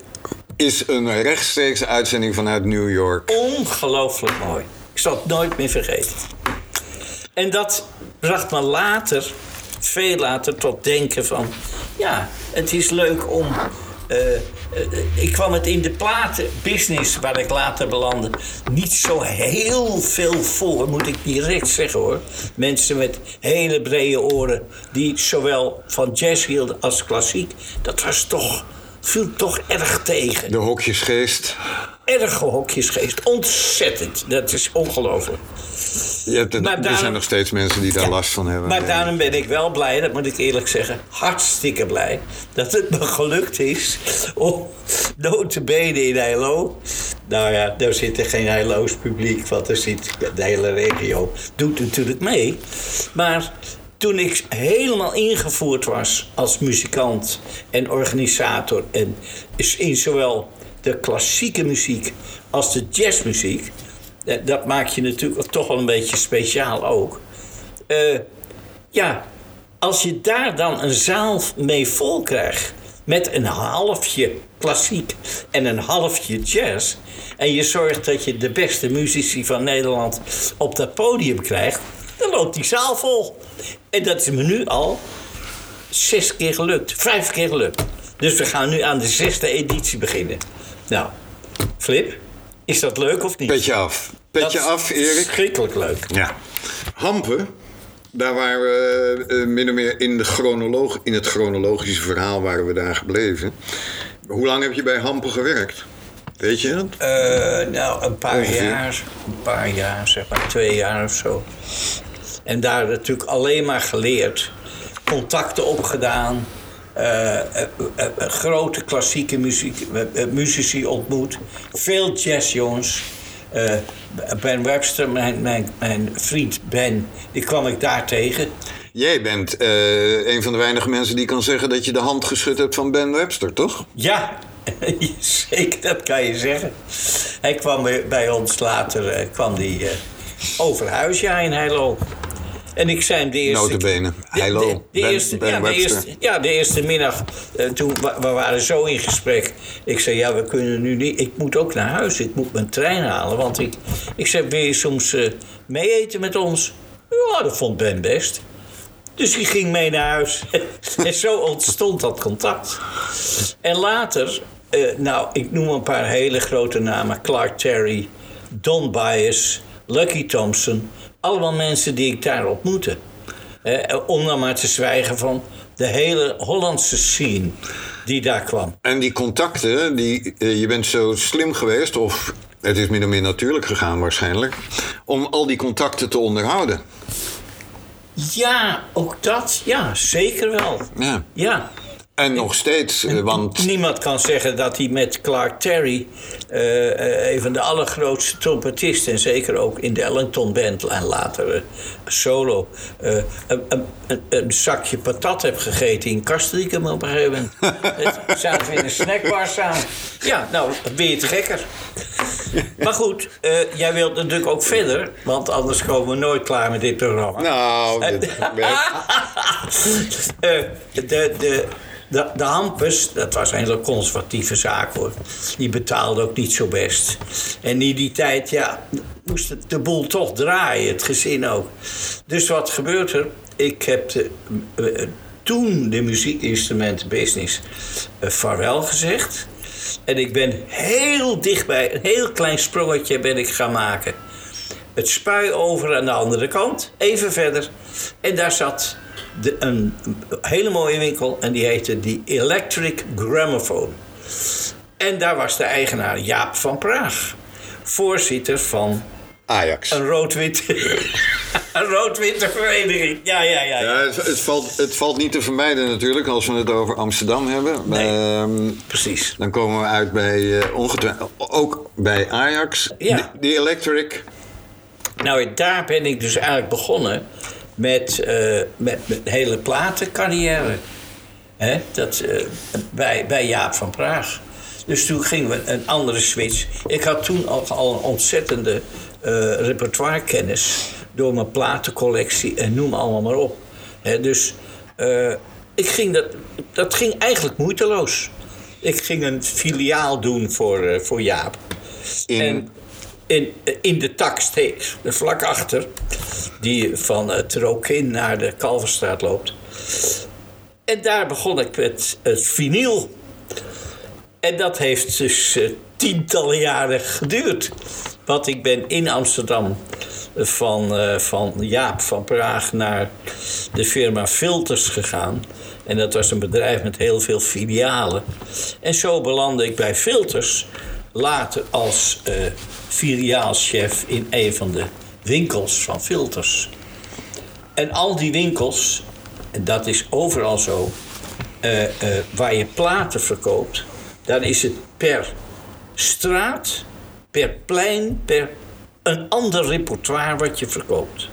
is een rechtstreekse uitzending vanuit New York. Ongelooflijk mooi. Ik zal het nooit meer vergeten. En dat bracht me later, veel later, tot denken van... ja, het is leuk om eh, ik kwam het in de platenbusiness, waar ik later belandde, niet zo heel veel voor, moet ik direct zeggen hoor. Mensen met hele brede oren, die zowel van jazz hielden als klassiek, dat was toch, viel toch erg tegen. De hokjesgeest. Erge hokjesgeest, ontzettend. Dat is ongelooflijk. Ja, er zijn nog steeds mensen die daar last van hebben. Maar daarom ben ik wel blij, dat moet ik eerlijk zeggen, hartstikke blij, dat het me gelukt is om notabene in Heilo. Nou ja, daar zit er geen Heiloos publiek, want er zit de hele regio, doet natuurlijk mee. Maar toen ik helemaal ingevoerd was als muzikant en organisator en in zowel de klassieke muziek als de jazzmuziek, eh, dat maakt je natuurlijk toch wel een beetje speciaal ook. Uh, ja, als je daar dan een zaal mee vol krijgt met een halfje klassiek en een halfje jazz. En je zorgt dat je de beste muzici van Nederland op dat podium krijgt, dan loopt die zaal vol. En dat is me nu al zes keer gelukt, vijf keer gelukt. Dus we gaan nu aan de zesde editie beginnen. Nou, Flip, is dat leuk of niet? Petje af. Petje af, Erik. Schrikkelijk leuk. Ja. Hampen, daar waren we uh, min of meer in, de chronoloog, in het chronologische verhaal waren we daar gebleven. Hoe lang heb je bij Hampen gewerkt? Weet je dat? Uh, nou, een paar jaar. Een paar jaar, zeg maar twee jaar of zo. En daar natuurlijk alleen maar geleerd. Contacten opgedaan. Uh, grote klassieke muziek, muzici ontmoet. Veel jazzjongens. ben Webster, mijn, mijn, mijn vriend Ben, die kwam ik daar tegen. Jij bent een van de weinige mensen die kan zeggen dat je de hand geschud hebt van Ben Webster, toch? Ja, zeker, dat kan je zeggen. Hij kwam bij ons later, kwam die over huis, ja, in Heilo. En ik zei hem de eerste... Notabene. Hallo, de, eerste, ja, de eerste, ja, de eerste middag. Uh, toen, we waren zo in gesprek. Ik zei, ja, we kunnen nu niet... Ik moet ook naar huis. Ik moet mijn trein halen. Want ik... Ik zei, wil je soms uh, mee eten met ons? Ja, dat vond Ben best. Dus die ging mee naar huis. en zo ontstond dat contact. En later... Uh, nou, ik noem een paar hele grote namen. Clark Terry, Don Bias, Lucky Thompson... Allemaal mensen die ik daar ontmoette. Eh, om dan maar te zwijgen van de hele Hollandse scene die daar kwam. En die contacten, die, eh, je bent zo slim geweest, of het is min of meer natuurlijk gegaan waarschijnlijk, om al die contacten te onderhouden. Ja, ook dat, ja, zeker wel. Ja. ja. En nog steeds, eh, want... Niemand kan zeggen dat hij met Clark Terry, uh, een van de allergrootste trompetisten... en zeker ook in de Ellington Band en later uh, solo... Uh, een, een, een, zakje patat heb gegeten in Castricum op een gegeven moment. Zaten we in een snackbar samen. Ja, nou, ben je te gekker. Maar goed, jij wilt natuurlijk ook verder... want anders komen we nooit klaar met dit programma. Nou, dit, de, de, de, de dat was een hele conservatieve zaak hoor. Die betaalde ook niet zo best. En in die tijd, ja, moest de boel toch draaien, het gezin ook. Dus wat gebeurt er? Ik heb de, uh, toen de muziekinstrumentenbusiness uh, vaarwel gezegd. En ik ben heel dichtbij, een heel klein sprongetje ben ik gaan maken. Het spui over aan de andere kant, even verder. En daar zat de, een hele mooie winkel en die heette die Electric Gramophone. En daar was de eigenaar Jaap van Praag, voorzitter van Ajax. een rood-wit. een rood-witte vereniging. Ja, ja, ja. ja. Ja, het, het valt, het valt niet te vermijden natuurlijk als we het over Amsterdam hebben. Nee. Ehm, Precies. dan komen we uit bij eh ongetwijfeld ook bij Ajax. Ja. De, de Electric. Nou, daar ben ik dus eigenlijk begonnen met, eh met mijn hele platencarrière. Hè? Dat, eh, bij, bij Jaap van Praag. Dus toen gingen we een andere switch. Ik had toen al, al een ontzettende eh repertoirekennis door mijn platencollectie en noem allemaal maar op. Hè, dus ik ging dat, dat ging eigenlijk moeiteloos. Ik ging een filiaal doen voor, voor Jaap. In, En in, in de tak steeds, vlak achter, die van het Rokin naar de Kalverstraat loopt. En daar begon ik met het vinyl. En dat heeft dus eh, tientallen jaren geduurd. Want ik ben in Amsterdam van, eh, van Jaap van Praag naar de firma Filters gegaan. En dat was een bedrijf met heel veel filialen. En zo belandde ik bij Filters. Later als eh filiaalchef in een van de winkels van Filters. En al die winkels, en dat is overal zo, eh, eh, waar je platen verkoopt, dan is het per straat, per plein, per een ander repertoire wat je verkoopt.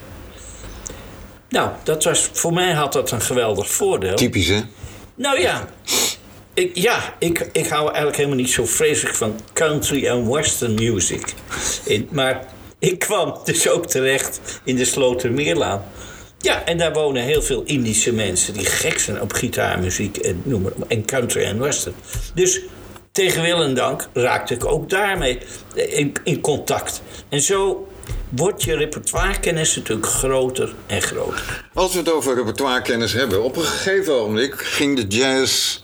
Nou, dat was, voor mij had dat een geweldig voordeel. typisch hè? Nou ja, ja ik, ik hou eigenlijk helemaal niet zo vreselijk van country en western music. Maar ik kwam dus ook terecht in de Slotermeerlaan. Ja, en daar wonen heel veel Indische mensen die gek zijn op gitaarmuziek en, noem maar, en country en western. Dus tegen wil en dank raakte ik ook daarmee in, in contact. En zo wordt je repertoirekennis natuurlijk groter en groter. Als we het over repertoirekennis hebben, op een gegeven moment ging de jazz.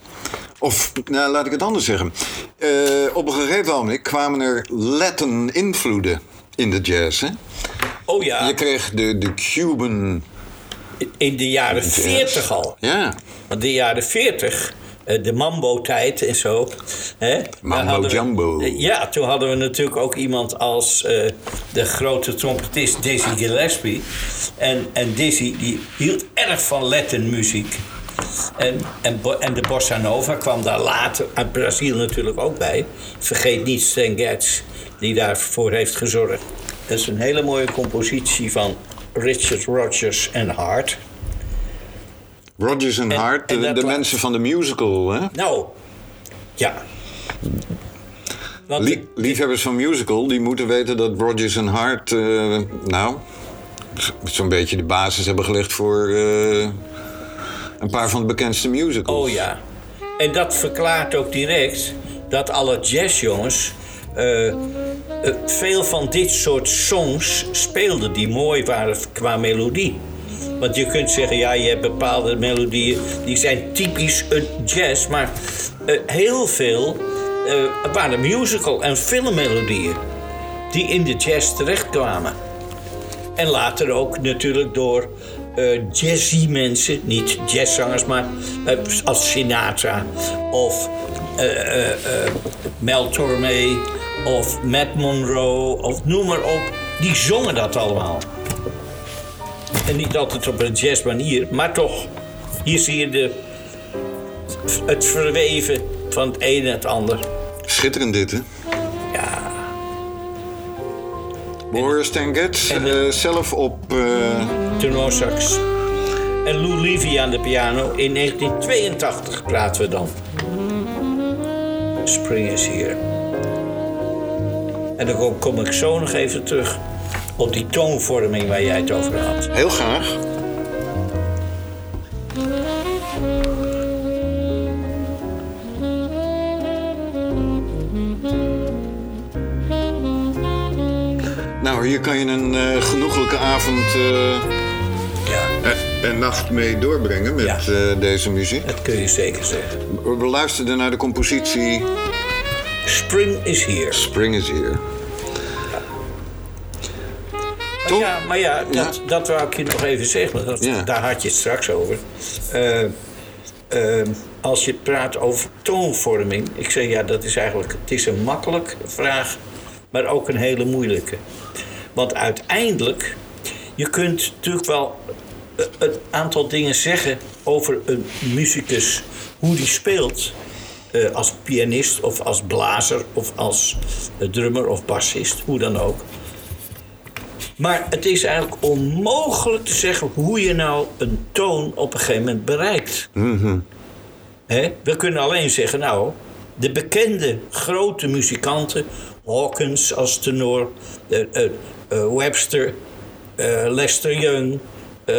Of, nou, laat ik het anders zeggen. Eh, op een gegeven moment kwamen er Latin invloeden in de jazz. Hè? Oh ja. Je kreeg de, de Cuban. In de jaren 40 al. Ja, Want de jaren 40, eh, de mambo-tijd en zo. Hè, Mambo we- jumbo. ja, toen hadden we natuurlijk ook iemand als eh, de grote trompetist Dizzy Gillespie. En, en Dizzy die hield erg van Latin muziek. En, en, de bossa nova kwam daar later uit Brazil natuurlijk ook bij. Vergeet niet Stan Getz, die daarvoor heeft gezorgd. Dat is een hele mooie compositie van Richard Rodgers en Hart. Rodgers en En- Hart, de, mensen van de musical. Hè? Nou, ja. Want Lie- liefhebbers van musical, die moeten weten dat Rodgers en Hart, eh, nou, zo'n beetje de basis hebben gelegd voor eh, een paar van de bekendste musicals. oh ja. En dat verklaart ook direct dat alle jazzjongens eh, veel van dit soort songs speelden die mooi waren qua melodie. Want je kunt zeggen, ja, je hebt bepaalde melodieën die zijn typisch een jazz, maar eh, heel veel waren musical en filmmelodieën die in de jazz terechtkwamen. En later ook natuurlijk door eh, jazzy mensen, niet jazzzangers, maar eh, als Sinatra of eh, Mel Tormé of Matt Monroe of noem maar op. Die zongen dat allemaal. En niet altijd op een jazzmanier, maar toch. Hier zie je de, het verweven van het een en het ander. Schitterend dit, hè? Getz en- eh, zelf op... eh, tenorsax. En Lou Levy aan de piano. In 1982 praten we dan. Spring is here. En dan kom ik zo nog even terug op die toonvorming waar jij het over had. heel graag. Hier kan je een eh, genoeglijke avond eh, Ja, en- en nacht mee doorbrengen met Ja. eh, deze muziek. dat kun je zeker zeggen. We we luisterden naar de compositie Spring is here. Spring is Here. Toch? Ja, maar ja, dat, dat wou ik je nog even zeggen. Dat, Ja. Daar had je het straks over. Eh, eh, als je praat over toonvorming. Ik zeg ja, dat is eigenlijk. Het is een makkelijke vraag, maar ook een hele moeilijke. Want uiteindelijk. Je kunt natuurlijk wel eh, een aantal dingen zeggen over een muzikus. Hoe die speelt. eh, als pianist of als blazer of als eh, drummer of bassist, hoe dan ook. Maar het is eigenlijk onmogelijk te zeggen hoe je nou een toon op een gegeven moment bereikt. Hè? We kunnen alleen zeggen, nou, de bekende grote muzikanten, Hawkins als tenor, Webster, eh, Lester Young, eh,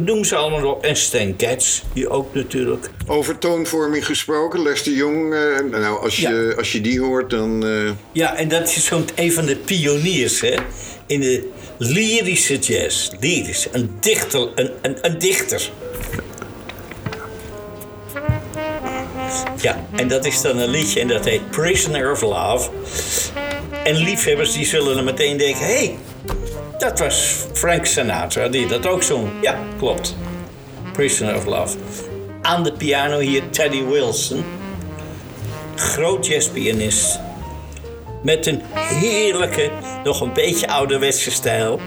noem ze allemaal op, en Stan Getz, die ook natuurlijk. Over toonvorming gesproken, Lester Jong. eh, nou, als je, als je die hoort, dan. eh, Ja, en dat is zo'n een van de pioniers hè, in de lyrische jazz. Lyrisch, een dichter. Een, een, een dichter. Ja, en dat is dan een liedje en dat heet Prisoner of Love. En liefhebbers die zullen dan meteen denken... hé, hey, dat was Frank Sinatra die dat ook zong. Ja, klopt. Prisoner of Love. Aan de piano hier Teddy Wilson. Groot jazzpianist. Met een heerlijke, nog een beetje ouderwetse stijl.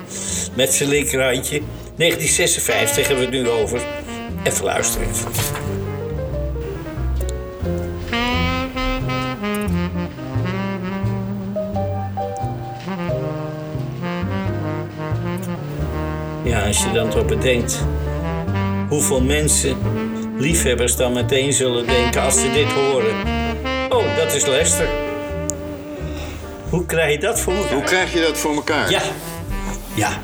Met zijn linkerhandje. 1956 hebben we het nu over. Even luisteren. Als je dan toch bedenkt hoeveel mensen, liefhebbers, dan meteen zullen denken als ze dit horen. Oh, dat is Lester. Hoe krijg je dat voor elkaar? hoe krijg je dat voor elkaar? Ja, ja.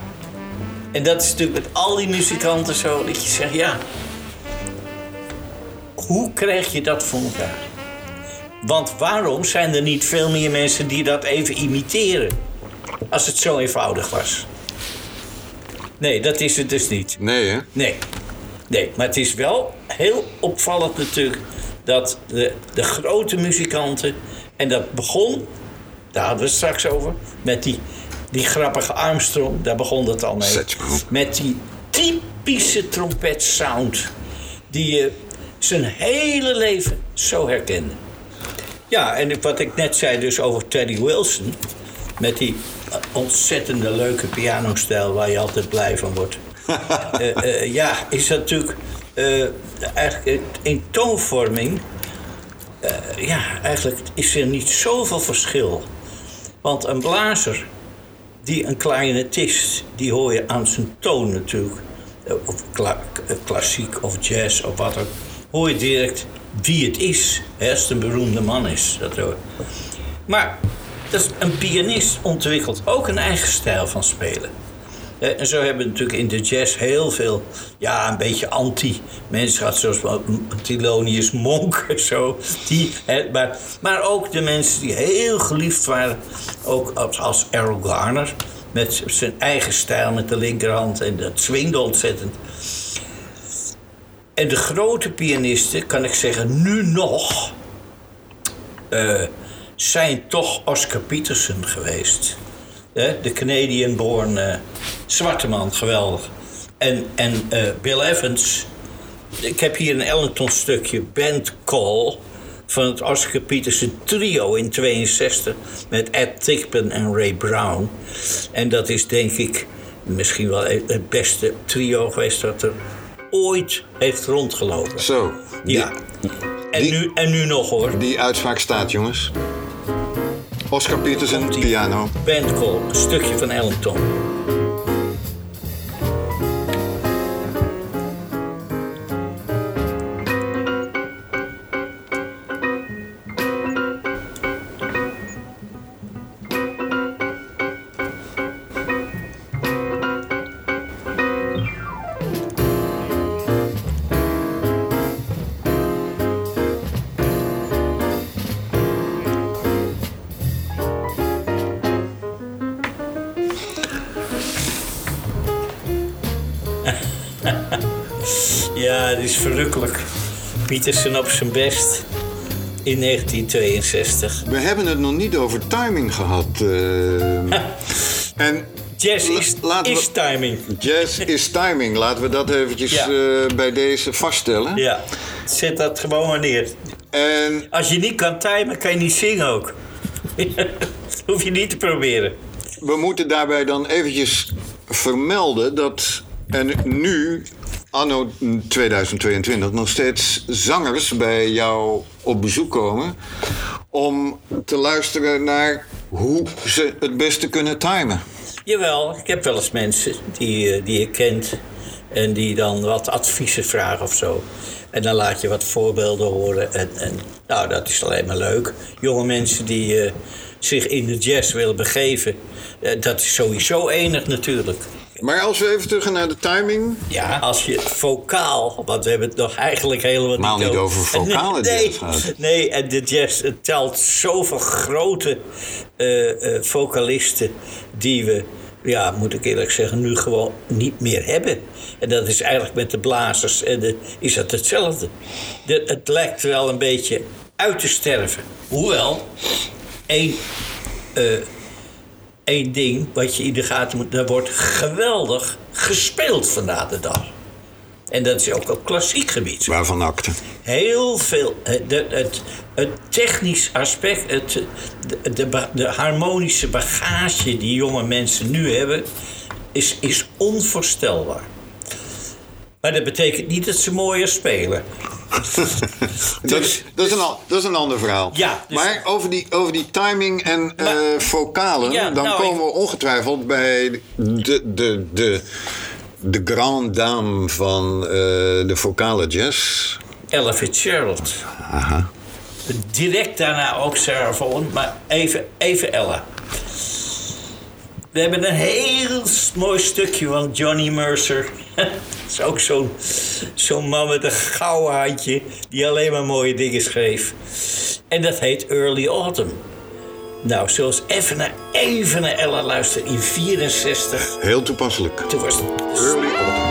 En dat is natuurlijk met al die muzikanten zo, dat je zegt, ja. Hoe krijg je dat voor elkaar? Want waarom zijn er niet veel meer mensen die dat even imiteren? Als het zo eenvoudig was. Nee, dat is het dus niet. Nee, hè? Nee. Nee, maar het is wel heel opvallend natuurlijk dat de, de grote muzikanten. En dat begon, daar hadden we het straks over, met die, die grappige Armstrong, daar begon het al mee. Met die typische trompetsound die je zijn hele leven zo herkende. Ja, en wat ik net zei dus over Teddy Wilson, met die ontzettende leuke pianostijl waar je altijd blij van wordt. Eh, eh, ja, is dat natuurlijk eh, eigenlijk in toonvorming. ja, eigenlijk is er niet zoveel verschil. Want een blazer, die een clarinetist, die hoor je aan zijn toon natuurlijk. Of kla- klassiek of jazz of wat ook. Hoor je direct wie het is. Hè, als het een beroemde man is. Dat hoor. Maar een pianist ontwikkelt ook een eigen stijl van spelen. En zo hebben we natuurlijk in de jazz heel veel, ja, een beetje anti-mensen gehad, zoals Thelonious Monk zo. Die, hè, maar, maar ook de mensen die heel geliefd waren, ook als, als Errol Garner, met zijn eigen stijl met de linkerhand en dat swingde ontzettend. En de grote pianisten, kan ik zeggen, nu nog, eh, zijn toch Oscar Peterson geweest. Hè, de Canadian-born eh, zwarte man, geweldig. En, en eh, Bill Evans. Ik heb hier een Ellington stukje, Band Call... van het Oscar Peterson trio in 62... met Ed Tickpen en Ray Brown. En dat is denk ik misschien wel het beste trio geweest... dat er ooit heeft rondgelopen. Zo. Die, Ja. En, die- nu, en nu nog hoor. die uitspraak staat, jongens. Oscar Peterson, Komt-ie. piano. Band Call, een stukje van Ellington. Verrukkelijk. Pietersen op zijn best in 1962. We hebben het nog niet over timing gehad. eh. en Jazz is, laten we- is timing. Jazz is timing. Laten we dat eventjes Ja. eh, bij deze vaststellen. Ja, zet dat gewoon maar neer. En Als je niet kan timen, kan je niet zingen ook. Hoef je niet te proberen. we moeten daarbij dan eventjes vermelden dat er nu, anno 2022, nog steeds zangers bij jou op bezoek komen om te luisteren naar hoe ze het beste kunnen timen. Jawel, ik heb wel eens mensen die, eh, die je kent en die dan wat adviezen vragen of zo. En dan laat je wat voorbeelden horen. En, en nou, dat is alleen maar leuk. Jonge mensen die eh, zich in de jazz willen begeven, eh, dat is sowieso enig natuurlijk. Maar als we even terug gaan naar de timing. Ja, als je vocaal, want we hebben het nog eigenlijk helemaal Helemaal niet over vocale nee, jazz gehad. Nee, en de jazz het telt zoveel grote eh, eh, vocalisten die we, ja, moet ik eerlijk zeggen, nu gewoon niet meer hebben. En dat is eigenlijk met de blazers en de, is dat hetzelfde. De, het lijkt wel een beetje uit te sterven. Hoewel, één eh, één ding wat je in de gaten moet. Er wordt geweldig gespeeld vandaag de dag. En dat is ook op klassiek gebied. Waarvan akte? Heel veel. Het, het, het technisch aspect, het, de, de, de harmonische bagage die jonge mensen nu hebben, is, is onvoorstelbaar. Maar dat betekent niet dat ze mooier spelen. Dat, is- dat, is een, dat is een ander verhaal. Ja, dus- maar over die, over die timing en eh vocalen, Ja, dan nou, komen we ongetwijfeld bij de, de, de, de grande dame van eh, de vocale jazz. Ella Fitzgerald. Aha. Direct daarna ook Sarah Vaughan, maar even, even Ella. We hebben een heel mooi stukje van Johnny Mercer. Dat is ook zo'n zo'n man met een gouden handje die alleen maar mooie dingen schreef. En dat heet Early Autumn. Nou, zoals even naar, even naar Ella luisteren in 64. Heel toepasselijk. Toen was het Early autumn.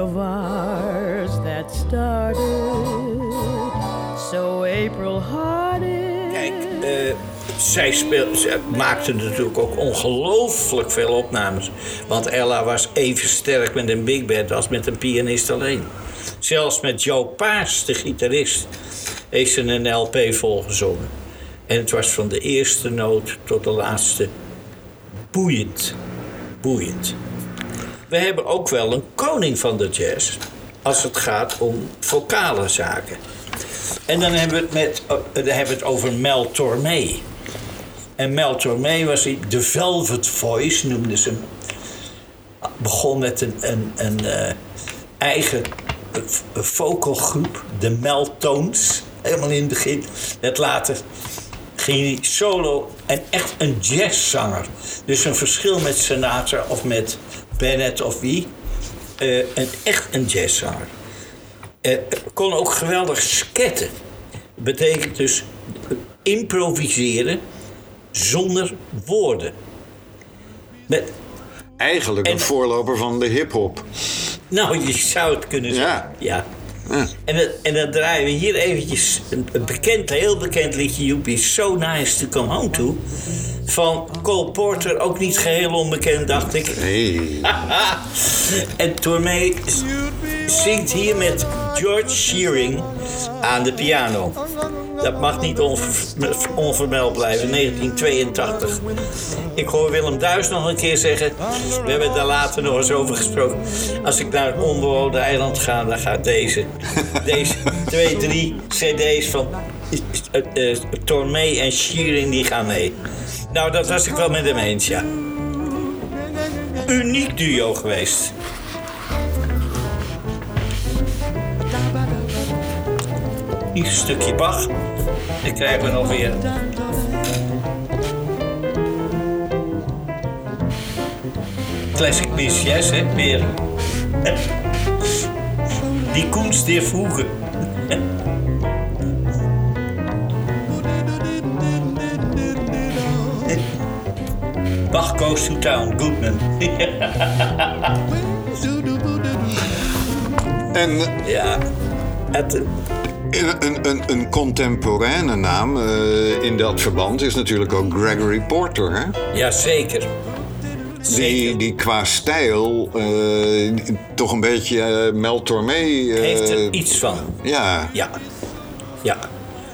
Of ours that started so April hearted. Kijk, eh, zij, speel, zij maakte natuurlijk ook ongelooflijk veel opnames. Want Ella was even sterk met een big band als met een pianist alleen. Zelfs met Joe Paas, de gitarist, heeft ze een LP volgezongen. En het was van de eerste noot tot de laatste boeiend. Boeiend. We hebben ook wel een koning van de jazz als het gaat om vocale zaken. En dan hebben we het, met, eh, hebben het over Mel Tormé. En Mel Tormé was die, de Velvet Voice, noemden ze. Begon met een, eh, eigen eh, v- vocalgroep, de Meltones, helemaal in het begin. Net later ging hij solo en echt een jazzzanger. Dus een verschil met Sinatra of met Bennett of wie. eh, een, echt een jazzzanger. Eh, kon ook geweldig sketten. Betekent dus improviseren zonder woorden. Met, Eigenlijk een En- voorloper van de hip-hop. nou, je zou het kunnen zeggen. Ja. ja. En, dan- en dan draaien we hier eventjes een, een bekend, heel bekend liedje... Be so nice to come home to. Van Cole Porter, ook niet geheel onbekend, dacht ik. Hey. en Tormé zingt hier met George Shearing aan de piano. Dat mag niet onver- onvermeld blijven, 1982. Ik hoor Willem Duis nog een keer zeggen... we hebben daar later nog eens over gesproken... als ik naar het onbewoonde eiland ga, dan gaat deze... deze twee, drie cd's van uh, en Shearing, die gaan mee. Nou, dat was ik wel met hem eens, ja. Uniek duo geweest. Een stukje Bach. Dan krijgen we nog weer. Classic Jazz, hè? Weer. Die Kunst der Fuge. Bach goes to town, Goodman. En ja, het, een, een, een contemporaine naam eh, in dat verband is natuurlijk ook Gregory Porter. Hè? ja, zeker. Die, die qua stijl eh, toch een beetje eh, Mel Tormé... Heeft er iets van. Ja, Ja. Ja.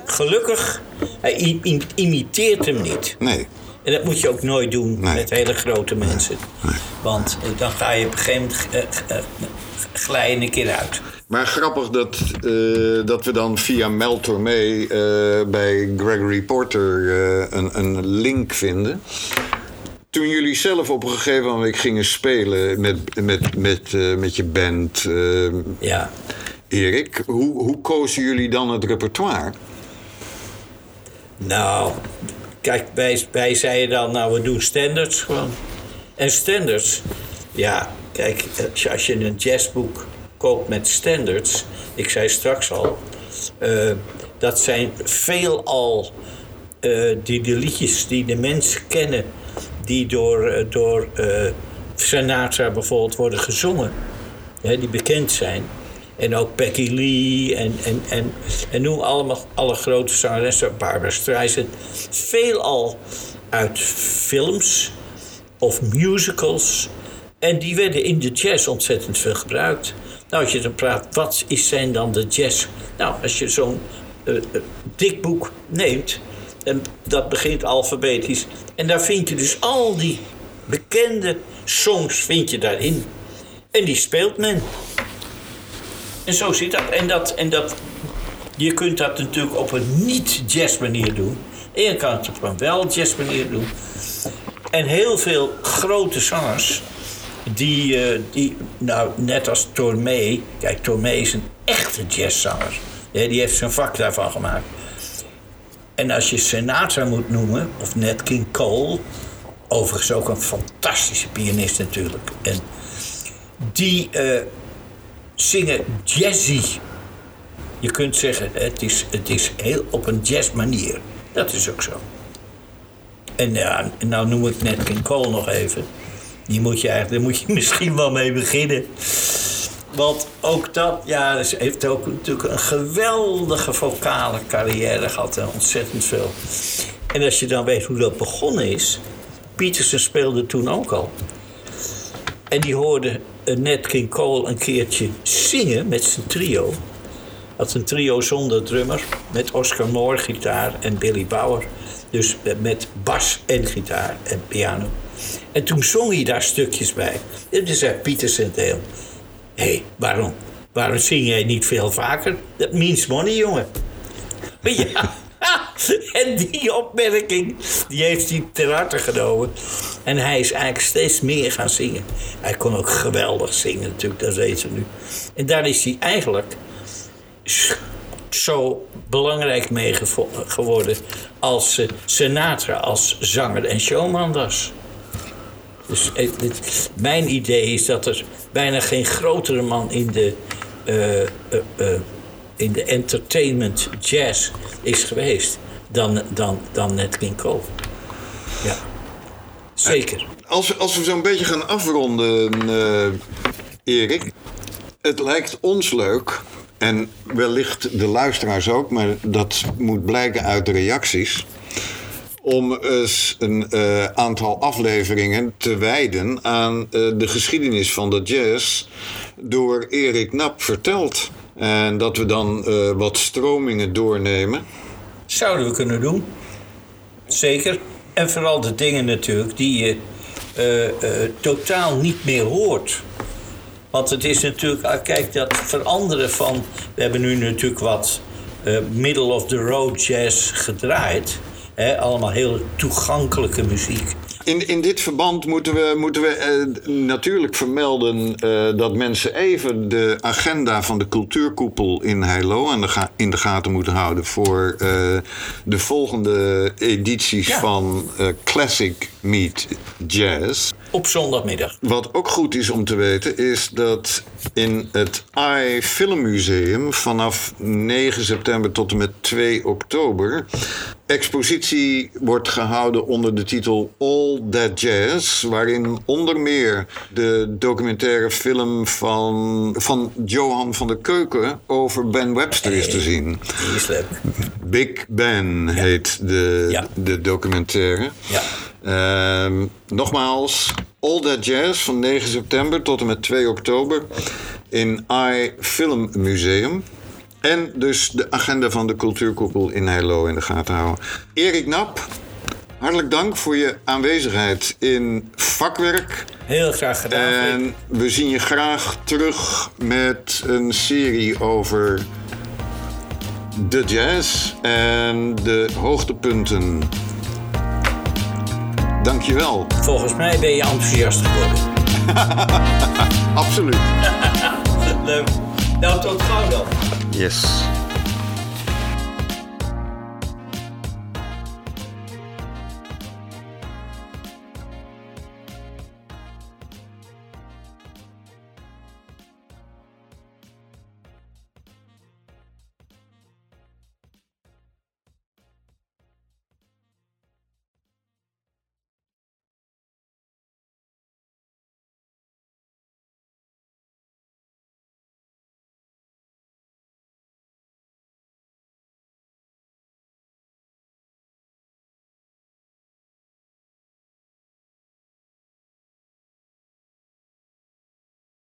Gelukkig, hij imiteert hem niet. nee. En dat moet je ook nooit doen Nee. met hele grote mensen. Want eh, dan ga je op een gegeven moment glij je een keer uit. Maar grappig dat, eh, dat we dan via Mel Tormé eh, bij Gregory Porter eh, een, een link vinden. Toen jullie zelf op een gegeven moment gingen spelen met, met, met, met je band, Ja. Erik, hoe, hoe kozen jullie dan het repertoire? Nou, kijk, wij, wij zeiden dan, nou, we doen standards gewoon. En standards, ja, kijk, als je een jazzboek met standards, ik zei straks al, eh, dat zijn veelal eh die liedjes die de mensen kennen, die door, eh, door Sinatra bijvoorbeeld worden gezongen, hè, die bekend zijn. En ook Becky Lee en, en, en, en noem allemaal alle grote zangeressen, Barbara Streisand. Veelal uit films of musicals. En die werden in de jazz ontzettend veel gebruikt. Nou, als je dan praat, wat is zijn dan de jazz? Nou, als je zo'n eh, dik boek neemt, en dat begint alfabetisch. En daar vind je dus al die bekende songs vind je daarin. En die speelt men. En zo zit dat. En dat, en dat je kunt dat natuurlijk op een niet-jazz manier doen. En je kan het op een wel jazz manier doen. En heel veel grote zangers, die, eh, die nou net als Tormé, kijk, Tormé is een echte jazzzanger. Ja, die heeft zijn vak daarvan gemaakt. En als je Sinatra moet noemen, of Nat King Cole, overigens ook een fantastische pianist natuurlijk. En die eh, zingen jazzy. Je kunt zeggen, het is, het is heel op een jazz manier. Dat is ook zo. En ja, nou noem ik net King Cole nog even. Die moet je eigenlijk, daar moet je misschien wel mee beginnen. Want ook dat, ja, ze heeft ook natuurlijk een geweldige vocale carrière gehad. En ontzettend veel. En als je dan weet hoe dat begonnen is. Peterson speelde toen ook al. En die hoorde Nat King Cole een keertje zingen met zijn trio. Had een trio zonder drummer. Met Oscar Moore gitaar en Billy Bauer. Dus met bas en gitaar en piano. En toen zong hij daar stukjes bij. En toen zei Peterson tegen hem... Hé, hey, waarom, waarom zing jij niet veel vaker? Dat means money, jongen. Ja. En die opmerking, die heeft hij ter harte genomen. En hij is eigenlijk steeds meer gaan zingen. Hij kon ook geweldig zingen natuurlijk, dat weten we nu. En daar is hij eigenlijk zo belangrijk mee geworden als eh, Sinatra, als zanger en showman was. Dus eh, mijn idee is dat er bijna geen grotere man in de, eh, in de entertainment jazz is geweest dan, dan, dan Nat King Cole. Ja, zeker. Als, als we zo'n beetje gaan afronden, Erik. Het lijkt ons leuk en wellicht de luisteraars ook, maar dat moet blijken uit de reacties. Om een eh, aantal afleveringen te wijden aan eh, de geschiedenis van de jazz door Erik Nap verteld. En dat we dan eh, wat stromingen doornemen. Zouden we kunnen doen. Zeker. En vooral de dingen natuurlijk die je totaal niet meer hoort. Want het is natuurlijk, ah, kijk, dat veranderen van. We hebben nu natuurlijk wat eh, middle of the road jazz gedraaid. Hè, allemaal heel toegankelijke muziek. In, in dit verband moeten we, moeten we eh, natuurlijk vermelden eh, dat mensen even de agenda van de cultuurkoepel in Heilo aan de ga- in de gaten moeten houden voor eh, de volgende edities Ja. van Classic Meet Jazz. Op zondagmiddag. Wat ook goed is om te weten, is dat in het AI Filmmuseum vanaf 9 september tot en met 2 oktober expositie wordt gehouden onder de titel All That Jazz, waarin onder meer de documentaire film van, van Johan van der Keuken over Ben Webster is te zien. Die is leuk. Big Ben heet de, Ja. de documentaire. Ja. Ehm, nogmaals, All That Jazz van 9 september tot en met 2 oktober in AI Film Museum. En dus de agenda van de cultuurkoepel in Heilo in de gaten houden. Erik Nap, hartelijk dank voor je aanwezigheid in vakwerk. Heel graag gedaan. En we zien je graag terug met een serie over de jazz en de hoogtepunten. Dankjewel. Volgens mij ben je enthousiast geworden. Absoluut. Leuk. Nou, tot gauw dan. Yes.